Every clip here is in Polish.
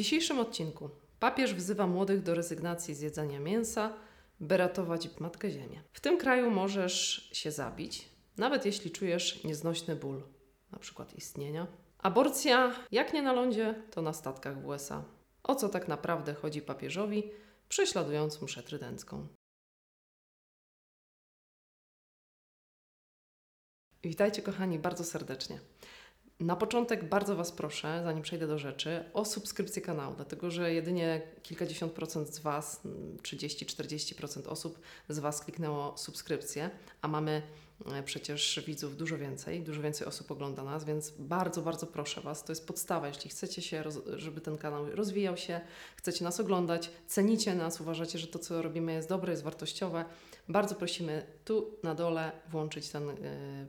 W dzisiejszym odcinku papież wzywa młodych do rezygnacji z jedzenia mięsa, by ratować Matkę Ziemię. W tym kraju możesz się zabić, nawet jeśli czujesz nieznośny ból, na przykład istnienia. Aborcja, jak nie na lądzie, to na statkach w USA. O co tak naprawdę chodzi papieżowi, prześladując mszę trydencką. Witajcie kochani bardzo serdecznie. Na początek bardzo Was proszę, zanim przejdę do rzeczy, o subskrypcję kanału, dlatego że jedynie kilkadziesiąt procent z Was, 30-40% osób z Was kliknęło subskrypcję, a mamy przecież widzów dużo więcej, dużo więcej osób ogląda nas, więc bardzo, bardzo proszę Was, to jest podstawa, jeśli chcecie się, żeby ten kanał rozwijał się, chcecie nas oglądać, cenicie nas, uważacie, że to, co robimy jest dobre, jest wartościowe, bardzo prosimy tu na dole włączyć ten y,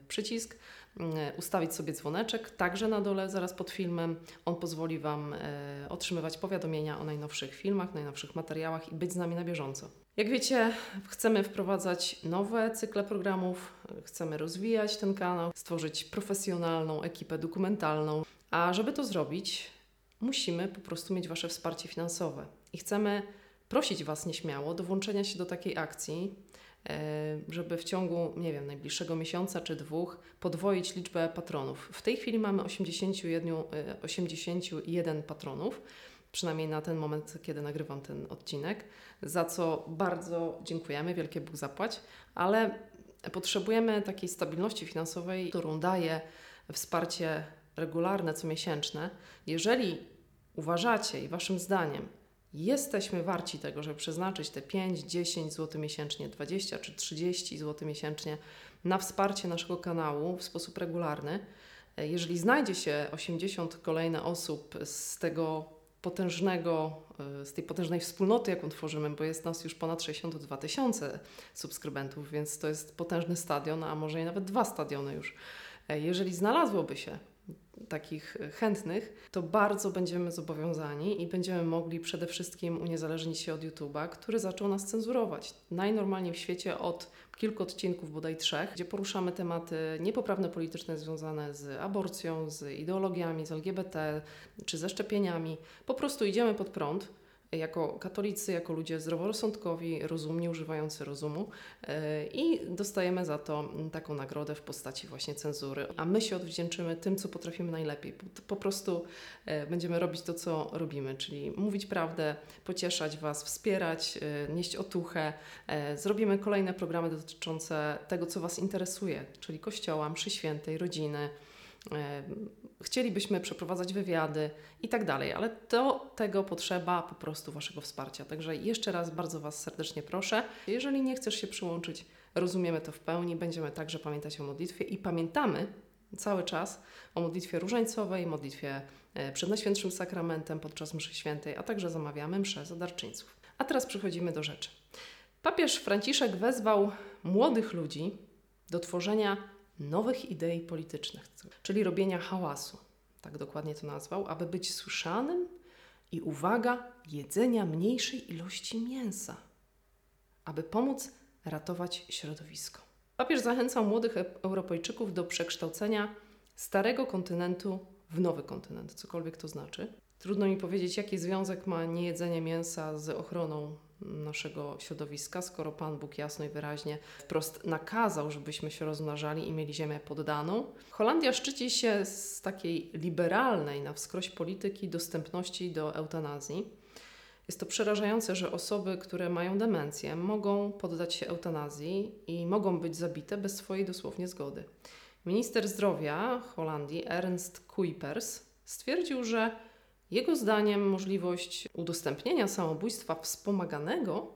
przycisk, y, ustawić sobie dzwoneczek, także na dole, zaraz pod filmem. On pozwoli Wam y, otrzymywać powiadomienia o najnowszych filmach, najnowszych materiałach i być z nami na bieżąco. Jak wiecie, chcemy wprowadzać nowe cykle programów, chcemy rozwijać ten kanał, stworzyć profesjonalną ekipę dokumentalną, a żeby to zrobić, musimy po prostu mieć Wasze wsparcie finansowe. I chcemy prosić Was nieśmiało do włączenia się do takiej akcji, E, żeby w ciągu, nie wiem, najbliższego miesiąca czy dwóch podwoić liczbę patronów. W tej chwili mamy 81, 81 e, patronów, przynajmniej na ten moment, kiedy nagrywam ten odcinek, za co bardzo dziękujemy, wielkie Bóg zapłać, ale potrzebujemy takiej stabilności finansowej, którą daje wsparcie regularne, comiesięczne. Jeżeli uważacie i Waszym zdaniem jesteśmy warci tego, żeby przeznaczyć te 5, 10 zł miesięcznie, 20 czy 30 zł miesięcznie na wsparcie naszego kanału w sposób regularny. Jeżeli znajdzie się 80 kolejne osób z tego potężnego, e, z tej potężnej wspólnoty, jaką tworzymy, bo jest nas już ponad 62 tysiące subskrybentów, więc to jest potężny stadion, a może i nawet dwa stadiony już. E, jeżeli znalazłoby się takich chętnych, to bardzo będziemy zobowiązani i będziemy mogli przede wszystkim uniezależnić się od YouTube'a, który zaczął nas cenzurować. Najnormalniej w świecie od kilku odcinków, bodaj trzech, gdzie poruszamy tematy niepoprawne polityczne związane z aborcją, z ideologiami, z LGBT czy ze szczepieniami. Po prostu idziemy pod prąd jako katolicy, jako ludzie zdroworozsądkowi, rozumni, używający rozumu e, i dostajemy za to taką nagrodę w postaci właśnie cenzury. A my się odwdzięczymy tym, co potrafimy najlepiej. Po prostu e, będziemy robić to, co robimy, czyli mówić prawdę, pocieszać Was, wspierać, e, nieść otuchę. Zrobimy kolejne programy dotyczące tego, co Was interesuje, czyli kościoła, mszy świętej, rodziny, chcielibyśmy przeprowadzać wywiady i tak dalej, ale do tego potrzeba po prostu Waszego wsparcia. Także jeszcze raz bardzo Was serdecznie proszę. Jeżeli nie chcesz się przyłączyć, rozumiemy to w pełni, będziemy także pamiętać o modlitwie i pamiętamy cały czas o modlitwie różańcowej, modlitwie e, przed Najświętszym Sakramentem podczas mszy świętej, a także zamawiamy mszę za darczyńców. A teraz przechodzimy do rzeczy. Papież Franciszek wezwał młodych ludzi do tworzenia nowych idei politycznych, czyli robienia hałasu, tak dokładnie to nazwał, aby być słyszanym i uwaga, jedzenia mniejszej ilości mięsa, aby pomóc ratować środowisko. Papież zachęcał młodych Europejczyków do przekształcenia starego kontynentu w nowy kontynent, cokolwiek to znaczy. Trudno mi powiedzieć, jaki związek ma niejedzenie mięsa z ochroną naszego środowiska, skoro Pan Bóg jasno i wyraźnie wprost nakazał, żebyśmy się rozmnażali i mieli ziemię poddaną. Holandia szczyci się z takiej liberalnej na wskroś polityki dostępności do eutanazji. Jest to przerażające, że osoby, które mają demencję, mogą poddać się eutanazji i mogą być zabite bez swojej dosłownie zgody. Minister zdrowia Holandii, Ernst Kuipers, stwierdził, że jego zdaniem możliwość udostępnienia samobójstwa wspomaganego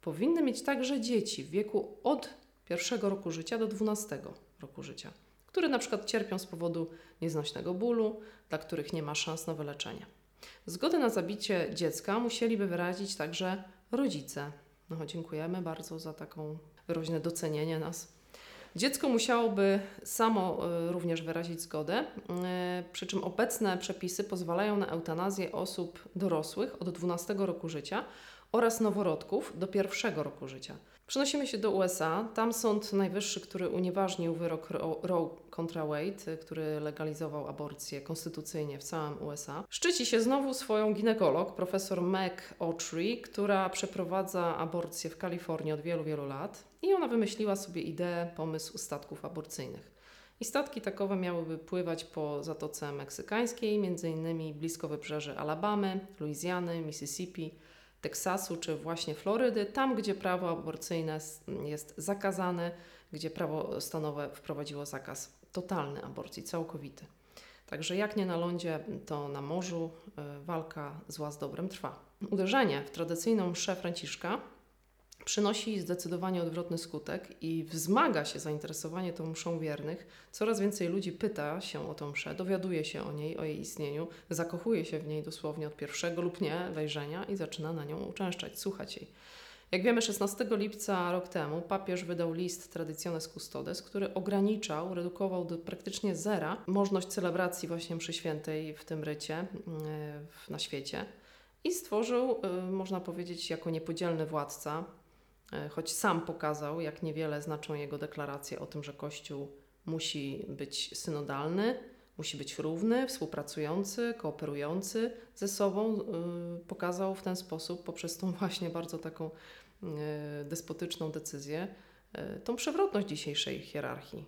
powinny mieć także dzieci w wieku od pierwszego roku życia do 12 roku życia, które na przykład cierpią z powodu nieznośnego bólu, dla których nie ma szans na wyleczenie. Zgodę na zabicie dziecka musieliby wyrazić także rodzice. No, dziękujemy bardzo za taką wyraźne docenienie nas. Dziecko musiałoby samo e, również wyrazić zgodę, e, przy czym obecne przepisy pozwalają na eutanazję osób dorosłych od 12 roku życia oraz noworodków do pierwszego roku życia. Przenosimy się do USA. Tam Sąd Najwyższy, który unieważnił wyrok Roe contra Wade, który legalizował aborcję konstytucyjnie w całym USA, szczyci się znowu swoją ginekolog, profesor Meg Autry, która przeprowadza aborcję w Kalifornii od wielu, wielu lat. I ona wymyśliła sobie ideę, pomysł statków aborcyjnych. I statki takowe miałyby pływać po Zatoce Meksykańskiej, innymi blisko wybrzeży Alabamy, Luizjany, Mississippi, Teksasu czy właśnie Florydy, tam gdzie prawo aborcyjne jest zakazane, gdzie prawo stanowe wprowadziło zakaz totalny aborcji, całkowity. Także jak nie na lądzie, to na morzu e, walka zła z dobrem trwa. Uderzenie w tradycyjną mszę Franciszka przynosi zdecydowanie odwrotny skutek i wzmaga się zainteresowanie tą mszą wiernych. Coraz więcej ludzi pyta się o tą mszę, dowiaduje się o niej, o jej istnieniu, zakochuje się w niej dosłownie od pierwszego lub nie wejrzenia i zaczyna na nią uczęszczać, słuchać jej. Jak wiemy, 16 lipca rok temu papież wydał list Traditiones Custodes, który ograniczał, redukował do praktycznie zera możliwość celebracji właśnie mszy świętej w tym rycie mm, na świecie i stworzył, y, można powiedzieć, jako niepodzielny władca choć sam pokazał, jak niewiele znaczą jego deklaracje o tym, że Kościół musi być synodalny, musi być równy, współpracujący, kooperujący ze sobą. E, pokazał w ten sposób, poprzez tą właśnie bardzo taką e, despotyczną decyzję, tą przewrotność dzisiejszej hierarchii.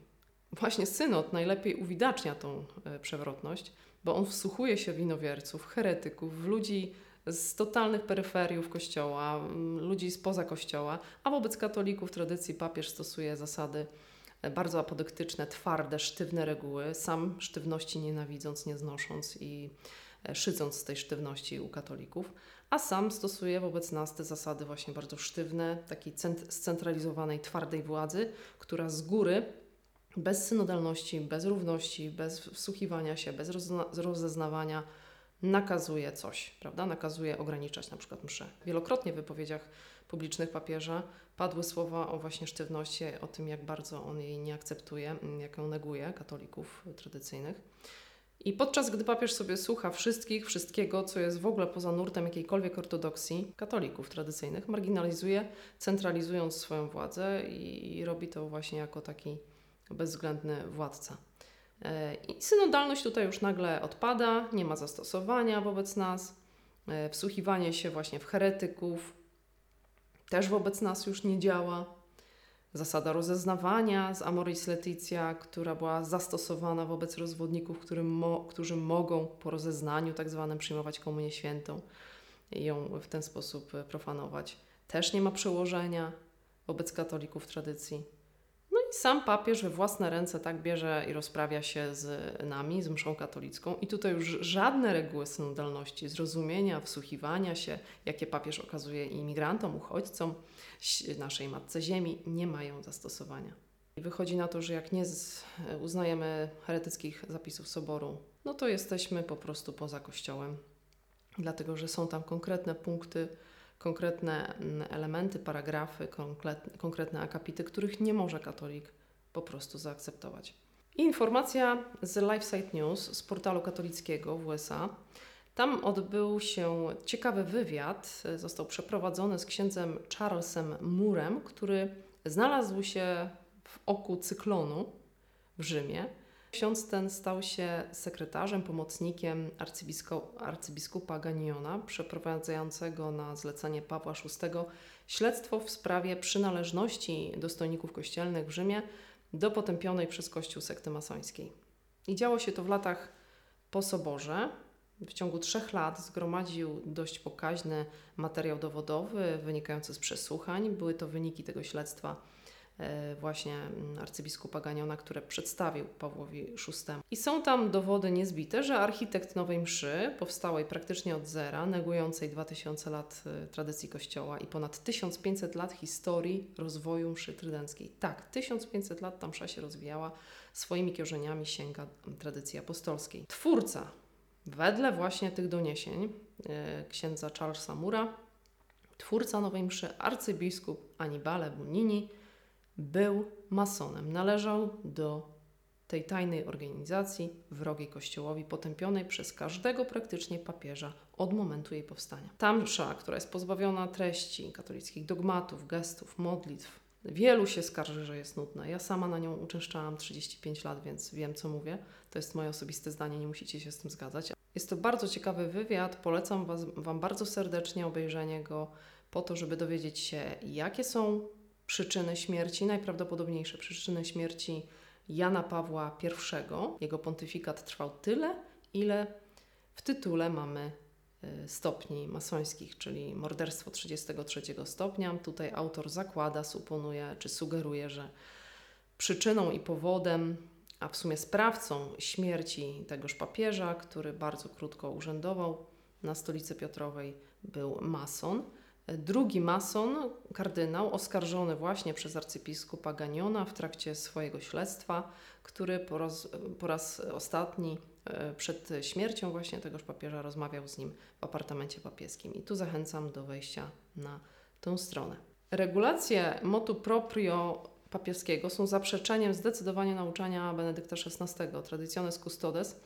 Właśnie synod najlepiej uwidacznia tą przewrotność, bo on wsłuchuje się w inowierców, heretyków, w ludzi z totalnych peryferiów kościoła, ludzi spoza kościoła, a wobec katolików tradycji papież stosuje zasady e, bardzo apodyktyczne, twarde, sztywne reguły, sam sztywności nienawidząc, nie znosząc i e, szydząc z tej sztywności u katolików, a sam stosuje wobec nas te zasady właśnie bardzo sztywne, takiej scentralizowanej, twardej władzy, która z góry bez synodalności, bez równości, bez wsłuchiwania się, bez rozeznawania nakazuje coś, prawda? Nakazuje ograniczać na przykład mszę. Wielokrotnie w wypowiedziach publicznych papieża padły słowa o właśnie sztywności, o tym, jak bardzo on jej nie akceptuje, jak ją neguje katolików tradycyjnych. I podczas gdy papież sobie słucha wszystkich, wszystkiego, co jest w ogóle poza nurtem jakiejkolwiek ortodoksji katolików tradycyjnych, marginalizuje, centralizując swoją władzę i robi to właśnie jako taki bezwzględny władca. E, I synodalność tutaj już nagle odpada, nie ma zastosowania wobec nas. E, wsłuchiwanie się właśnie w heretyków też wobec nas już nie działa. Zasada rozeznawania z Amoris Leticia, która była zastosowana wobec rozwodników, mo którzy mogą po rozeznaniu tak zwanym przyjmować komunię świętą i ją w ten sposób profanować, też nie ma przełożenia wobec katolików tradycji sam papież we własne ręce tak bierze i rozprawia się z nami, z mszą katolicką. I tutaj już żadne reguły synodalności, zrozumienia, wsłuchiwania się, jakie papież okazuje imigrantom, uchodźcom, naszej Matce Ziemi, nie mają zastosowania. I wychodzi na to, że jak nie uznajemy heretyckich zapisów Soboru, no to jesteśmy po prostu poza Kościołem, dlatego że są tam konkretne punkty, konkretne elementy, paragrafy, konkretne akapity, których nie może katolik po prostu zaakceptować. Informacja z LifeSite News z portalu katolickiego w USA. Tam odbył się ciekawy wywiad, został przeprowadzony z księdzem Charlesem Murem, który znalazł się w oku cyklonu w Rzymie Ksiądz ten stał się sekretarzem, pomocnikiem arcybiskupa Ganiona, przeprowadzającego na zlecenie Pawła VI śledztwo w sprawie przynależności dostojników kościelnych w Rzymie do potępionej przez Kościół sekty masońskiej. I działo się to w latach po soborze. W ciągu trzech lat zgromadził dość pokaźny materiał dowodowy wynikający z przesłuchań. Były to wyniki tego śledztwa właśnie mm, arcybiskupa Ganiona, które przedstawił Pawłowi VI. I są tam dowody niezbite, że architekt Nowej Mszy, powstałej praktycznie od zera, negującej 2000 lat e, tradycji Kościoła i ponad 1500 lat historii rozwoju mszy trydenckiej. Tak, 1500 lat ta msza się rozwijała, swoimi korzeniami sięga tradycji apostolskiej. Twórca, wedle właśnie tych doniesień e, księdza Charlesa Mura, twórca Nowej Mszy, arcybiskup Anibale Bunini, był masonem. Należał do tej tajnej organizacji wrogiej Kościołowi, potępionej przez każdego praktycznie papieża od momentu jej powstania. Ta msza, która jest pozbawiona treści katolickich dogmatów, gestów, modlitw, wielu się skarży, że jest nudna. Ja sama na nią uczęszczałam 35 lat, więc wiem, co mówię. To jest moje osobiste zdanie, nie musicie się z tym zgadzać. Jest to bardzo ciekawy wywiad, polecam was, Wam bardzo serdecznie obejrzenie go po to, żeby dowiedzieć się, jakie są przyczyny śmierci, najprawdopodobniejsze przyczyny śmierci Jana Pawła I. Jego pontyfikat trwał tyle, ile w tytule mamy y, stopni masońskich, czyli morderstwo 33 stopnia. Tutaj autor zakłada, suponuje czy sugeruje, że przyczyną i powodem, a w sumie sprawcą śmierci tegoż papieża, który bardzo krótko urzędował na stolicy Piotrowej, był mason. Drugi mason, kardynał, oskarżony właśnie przez arcybiskupa Ganiona w trakcie swojego śledztwa, który po raz, po raz ostatni e, przed śmiercią właśnie tegoż papieża rozmawiał z nim w apartamencie papieskim. I tu zachęcam do wejścia na tę stronę. Regulacje motu proprio papieskiego są zaprzeczeniem zdecydowanie nauczania Benedykta XVI, Traditiones Custodes,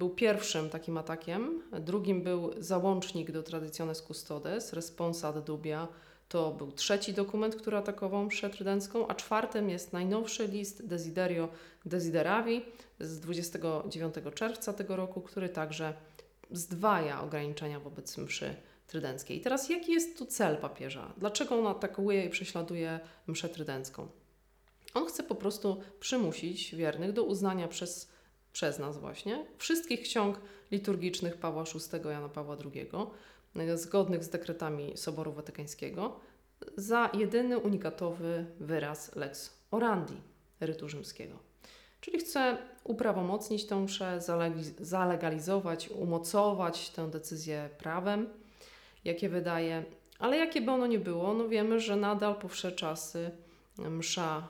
był pierwszym takim atakiem. Drugim był załącznik do Traditiones Custodes, Responsa ad Dubia. To był trzeci dokument, który atakował mszę trydencką, a czwartym jest najnowszy list Desiderio Desideravi z 29 czerwca tego roku, który także zdwaja ograniczenia wobec mszy trydenckiej. I teraz jaki jest tu cel papieża? Dlaczego on atakuje i prześladuje mszę trydencką? On chce po prostu przymusić wiernych do uznania przez przez nas właśnie, wszystkich ksiąg liturgicznych Pawła VI, Jana Pawła II, zgodnych z dekretami Soboru Watykańskiego, za jedyny unikatowy wyraz lex orandi rytu rzymskiego. Czyli chce uprawomocnić tę mszę, zalegalizować, umocować tę decyzję prawem, jakie wydaje, ale jakie by ono nie było, no wiemy, że nadal po wsze czasy msza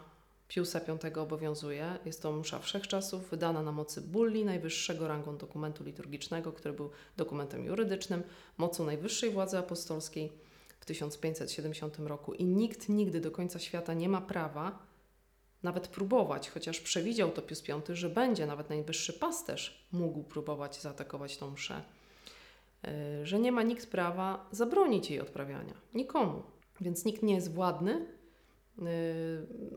Piusa V obowiązuje. Jest to msza wszechczasów, wydana na mocy bulli najwyższego rangą dokumentu liturgicznego, który był dokumentem jurydycznym, mocą najwyższej władzy apostolskiej w 1570 roku. I nikt nigdy do końca świata nie ma prawa nawet próbować, chociaż przewidział to Pius V, że będzie nawet najwyższy pasterz mógł próbować zaatakować tą mszę, e, że nie ma nikt prawa zabronić jej odprawiania. Nikomu. Więc nikt nie jest władny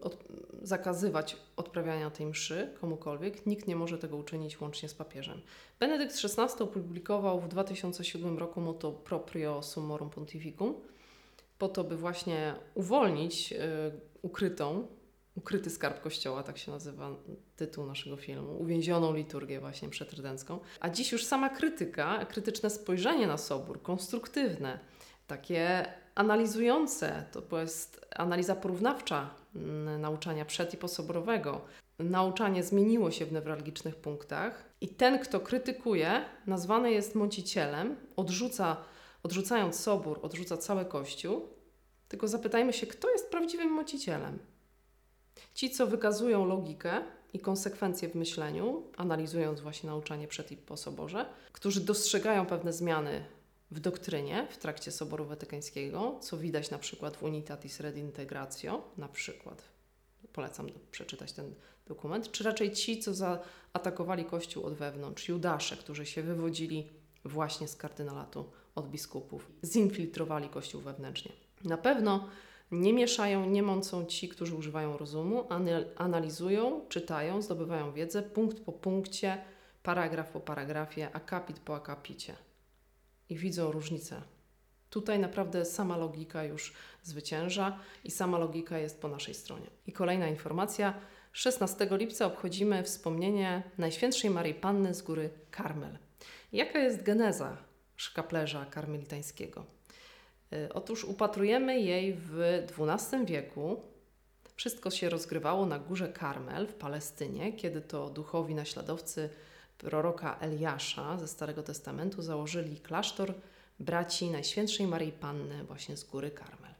od, zakazywać odprawiania tej mszy komukolwiek. Nikt nie może tego uczynić łącznie z papieżem. Benedykt XVI opublikował w 2007 roku moto proprio summorum pontificum po to, by właśnie uwolnić y, ukrytą, ukryty skarb Kościoła, tak się nazywa tytuł naszego filmu, uwięzioną liturgię właśnie przetrydencką. A dziś już sama krytyka, krytyczne spojrzenie na Sobór, konstruktywne, takie analizujące, to jest analiza porównawcza mm, nauczania przed i posoborowego. Nauczanie zmieniło się w newralgicznych punktach i ten, kto krytykuje, nazwany jest mącicielem, odrzuca, odrzucając sobór, odrzuca cały Kościół. Tylko zapytajmy się, kto jest prawdziwym mącicielem? Ci, co wykazują logikę i konsekwencje w myśleniu, analizując właśnie nauczanie przed i po soborze, którzy dostrzegają pewne zmiany w doktrynie w trakcie Soboru Watykańskiego, co widać na przykład w Unitatis Redintegratio, na przykład. Polecam przeczytać ten dokument. Czy raczej ci, co zaatakowali Kościół od wewnątrz, Judasze, którzy się wywodzili właśnie z kardynalatu od biskupów, zinfiltrowali Kościół wewnętrznie. Na pewno nie mieszają, nie mącą ci, którzy używają rozumu, analizują, czytają, zdobywają wiedzę punkt po punkcie, paragraf po paragrafie, akapit po akapicie i widzą różnicę. Tutaj naprawdę sama logika już zwycięża i sama logika jest po naszej stronie. I kolejna informacja. 16 lipca obchodzimy wspomnienie Najświętszej Maryi Panny z góry Karmel. Jaka jest geneza szkaplerza karmelitańskiego? Y, otóż upatrujemy jej w XII wieku. Wszystko się rozgrywało na górze Karmel w Palestynie, kiedy to duchowi naśladowcy proroka Eliasza ze Starego Testamentu założyli klasztor braci Najświętszej Maryi Panny właśnie z góry Karmel.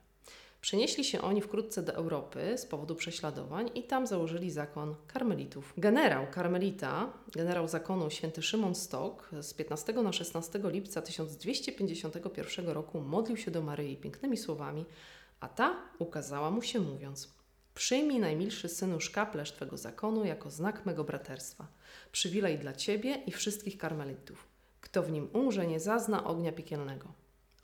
Przenieśli się oni wkrótce do Europy z powodu prześladowań i tam założyli zakon karmelitów. Generał karmelita, generał zakonu święty Szymon Stok z 15 na 16 lipca 1251 roku modlił się do Maryi pięknymi słowami, a ta ukazała mu się mówiąc – Przyjmij najmilszy synu szkaplerz Twego zakonu jako znak mego braterstwa, przywilej dla Ciebie i wszystkich karmelitów. Kto w nim umrze, nie zazna ognia piekielnego.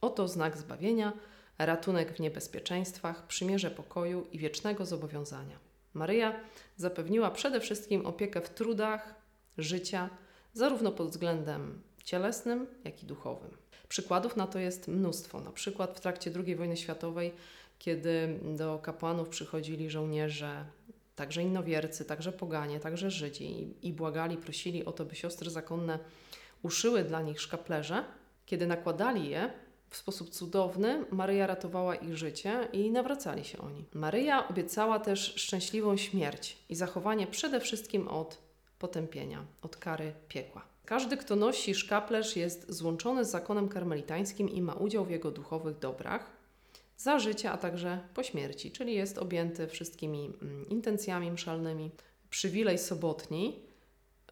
Oto znak zbawienia, ratunek w niebezpieczeństwach, przymierze pokoju i wiecznego zobowiązania. Maryja zapewniła przede wszystkim opiekę w trudach życia, zarówno pod względem cielesnym, jak i duchowym. Przykładów na to jest mnóstwo. Na przykład w trakcie II wojny światowej, kiedy do kapłanów przychodzili żołnierze, także innowiercy, także poganie, także Żydzi i, błagali, prosili o to, by siostry zakonne uszyły dla nich szkaplerze. Kiedy nakładali je, w sposób cudowny Maryja ratowała ich życie i nawracali się oni. Maryja obiecała też szczęśliwą śmierć i zachowanie przede wszystkim od potępienia, od kary piekła. Każdy, kto nosi szkaplerz, jest złączony z zakonem karmelitańskim i ma udział w jego duchowych dobrach za życia, a także po śmierci, czyli jest objęty wszystkimi mm, intencjami mszalnymi. Przywilej sobotni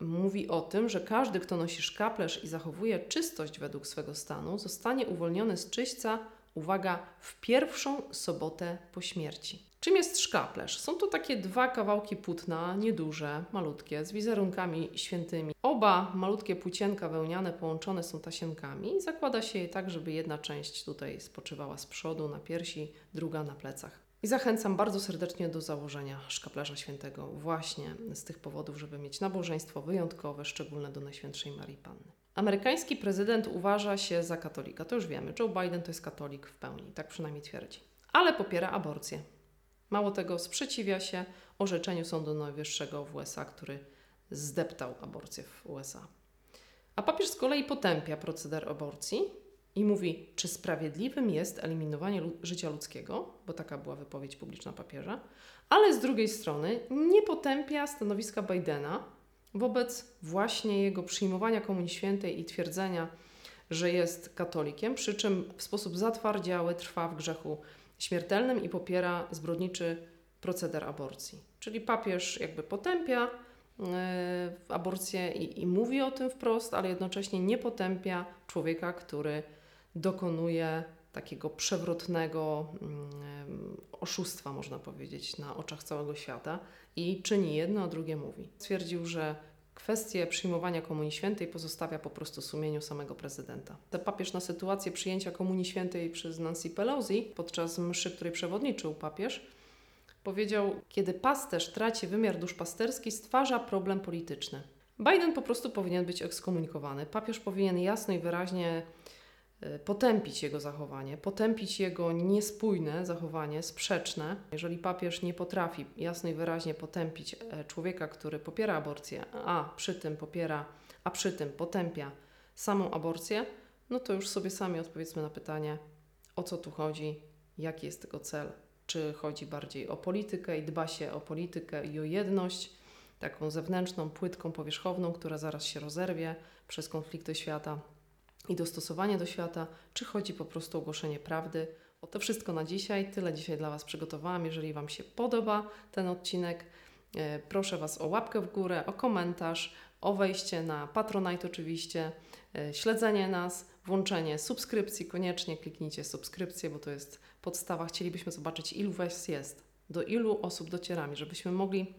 mówi o tym, że każdy, kto nosi szkaplerz i zachowuje czystość według swego stanu, zostanie uwolniony z czyśćca, uwaga, w pierwszą sobotę po śmierci. Czym jest szkaplerz? Są to takie dwa kawałki płótna, nieduże, malutkie, z wizerunkami świętymi. Oba malutkie płócienka wełniane połączone są tasienkami i zakłada się je tak, żeby jedna część tutaj spoczywała z przodu na piersi, druga na plecach. I zachęcam bardzo serdecznie do założenia szkaplerza świętego właśnie z tych powodów, żeby mieć nabożeństwo wyjątkowe, szczególne do Najświętszej Marii Panny. Amerykański prezydent uważa się za katolika, to już wiemy. Joe Biden to jest katolik w pełni, tak przynajmniej twierdzi. Ale popiera aborcję. Mało tego, sprzeciwia się orzeczeniu Sądu Najwyższego w USA, który zdeptał aborcję w USA. A papież z kolei potępia proceder aborcji i mówi, czy sprawiedliwym jest eliminowanie życia ludzkiego, bo taka była wypowiedź publiczna papieża, ale z drugiej strony nie potępia stanowiska Bidena wobec właśnie jego przyjmowania Komunii Świętej i twierdzenia, że jest katolikiem, przy czym w sposób zatwardziały trwa w grzechu śmiertelnym i popiera zbrodniczy proceder aborcji. Czyli papież jakby potępia e, aborcję i, i mówi o tym wprost, ale jednocześnie nie potępia człowieka, który dokonuje takiego przewrotnego mm, oszustwa, można powiedzieć, na oczach całego świata i czyni jedno, a drugie mówi. Stwierdził, że kwestię przyjmowania Komunii Świętej pozostawia po prostu sumieniu samego prezydenta. Ten papież na sytuację przyjęcia Komunii Świętej przez Nancy Pelosi podczas mszy, której przewodniczył papież, powiedział, kiedy pasterz traci wymiar duszpasterski, stwarza problem polityczny. Biden po prostu powinien być ekskomunikowany. Papież powinien jasno i wyraźnie potępić jego zachowanie, potępić jego niespójne zachowanie, sprzeczne. Jeżeli papież nie potrafi jasno i wyraźnie potępić e, człowieka, który popiera aborcję, a przy tym popiera, a przy tym potępia samą aborcję, no to już sobie sami odpowiedzmy na pytanie, o co tu chodzi, jaki jest tego cel. Czy chodzi bardziej o politykę i dba się o politykę i o jedność, taką zewnętrzną, płytką, powierzchowną, która zaraz się rozerwie przez konflikty świata, i dostosowanie do świata, czy chodzi po prostu o ogłoszenie prawdy. O to wszystko na dzisiaj. Tyle dzisiaj dla Was przygotowałam. Jeżeli Wam się podoba ten odcinek, e, proszę Was o łapkę w górę, o komentarz, o wejście na Patronite oczywiście, e, śledzenie nas, włączenie subskrypcji. Koniecznie kliknijcie subskrypcję, bo to jest podstawa. Chcielibyśmy zobaczyć, ilu Was jest, do ilu osób docieramy, żebyśmy mogli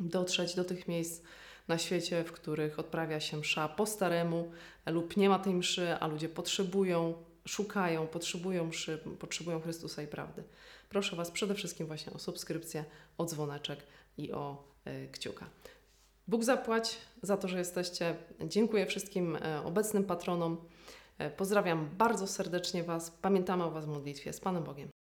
dotrzeć do tych miejsc, na świecie, w których odprawia się msza po staremu lub nie ma tej mszy, a ludzie potrzebują, szukają, potrzebują mszy, potrzebują Chrystusa i prawdy. Proszę Was przede wszystkim właśnie o subskrypcję, o dzwoneczek i o y, kciuka. Bóg zapłać za to, że jesteście. Dziękuję wszystkim y, obecnym patronom. Y, pozdrawiam bardzo serdecznie Was. Pamiętamy o Was w modlitwie. Z Panem Bogiem.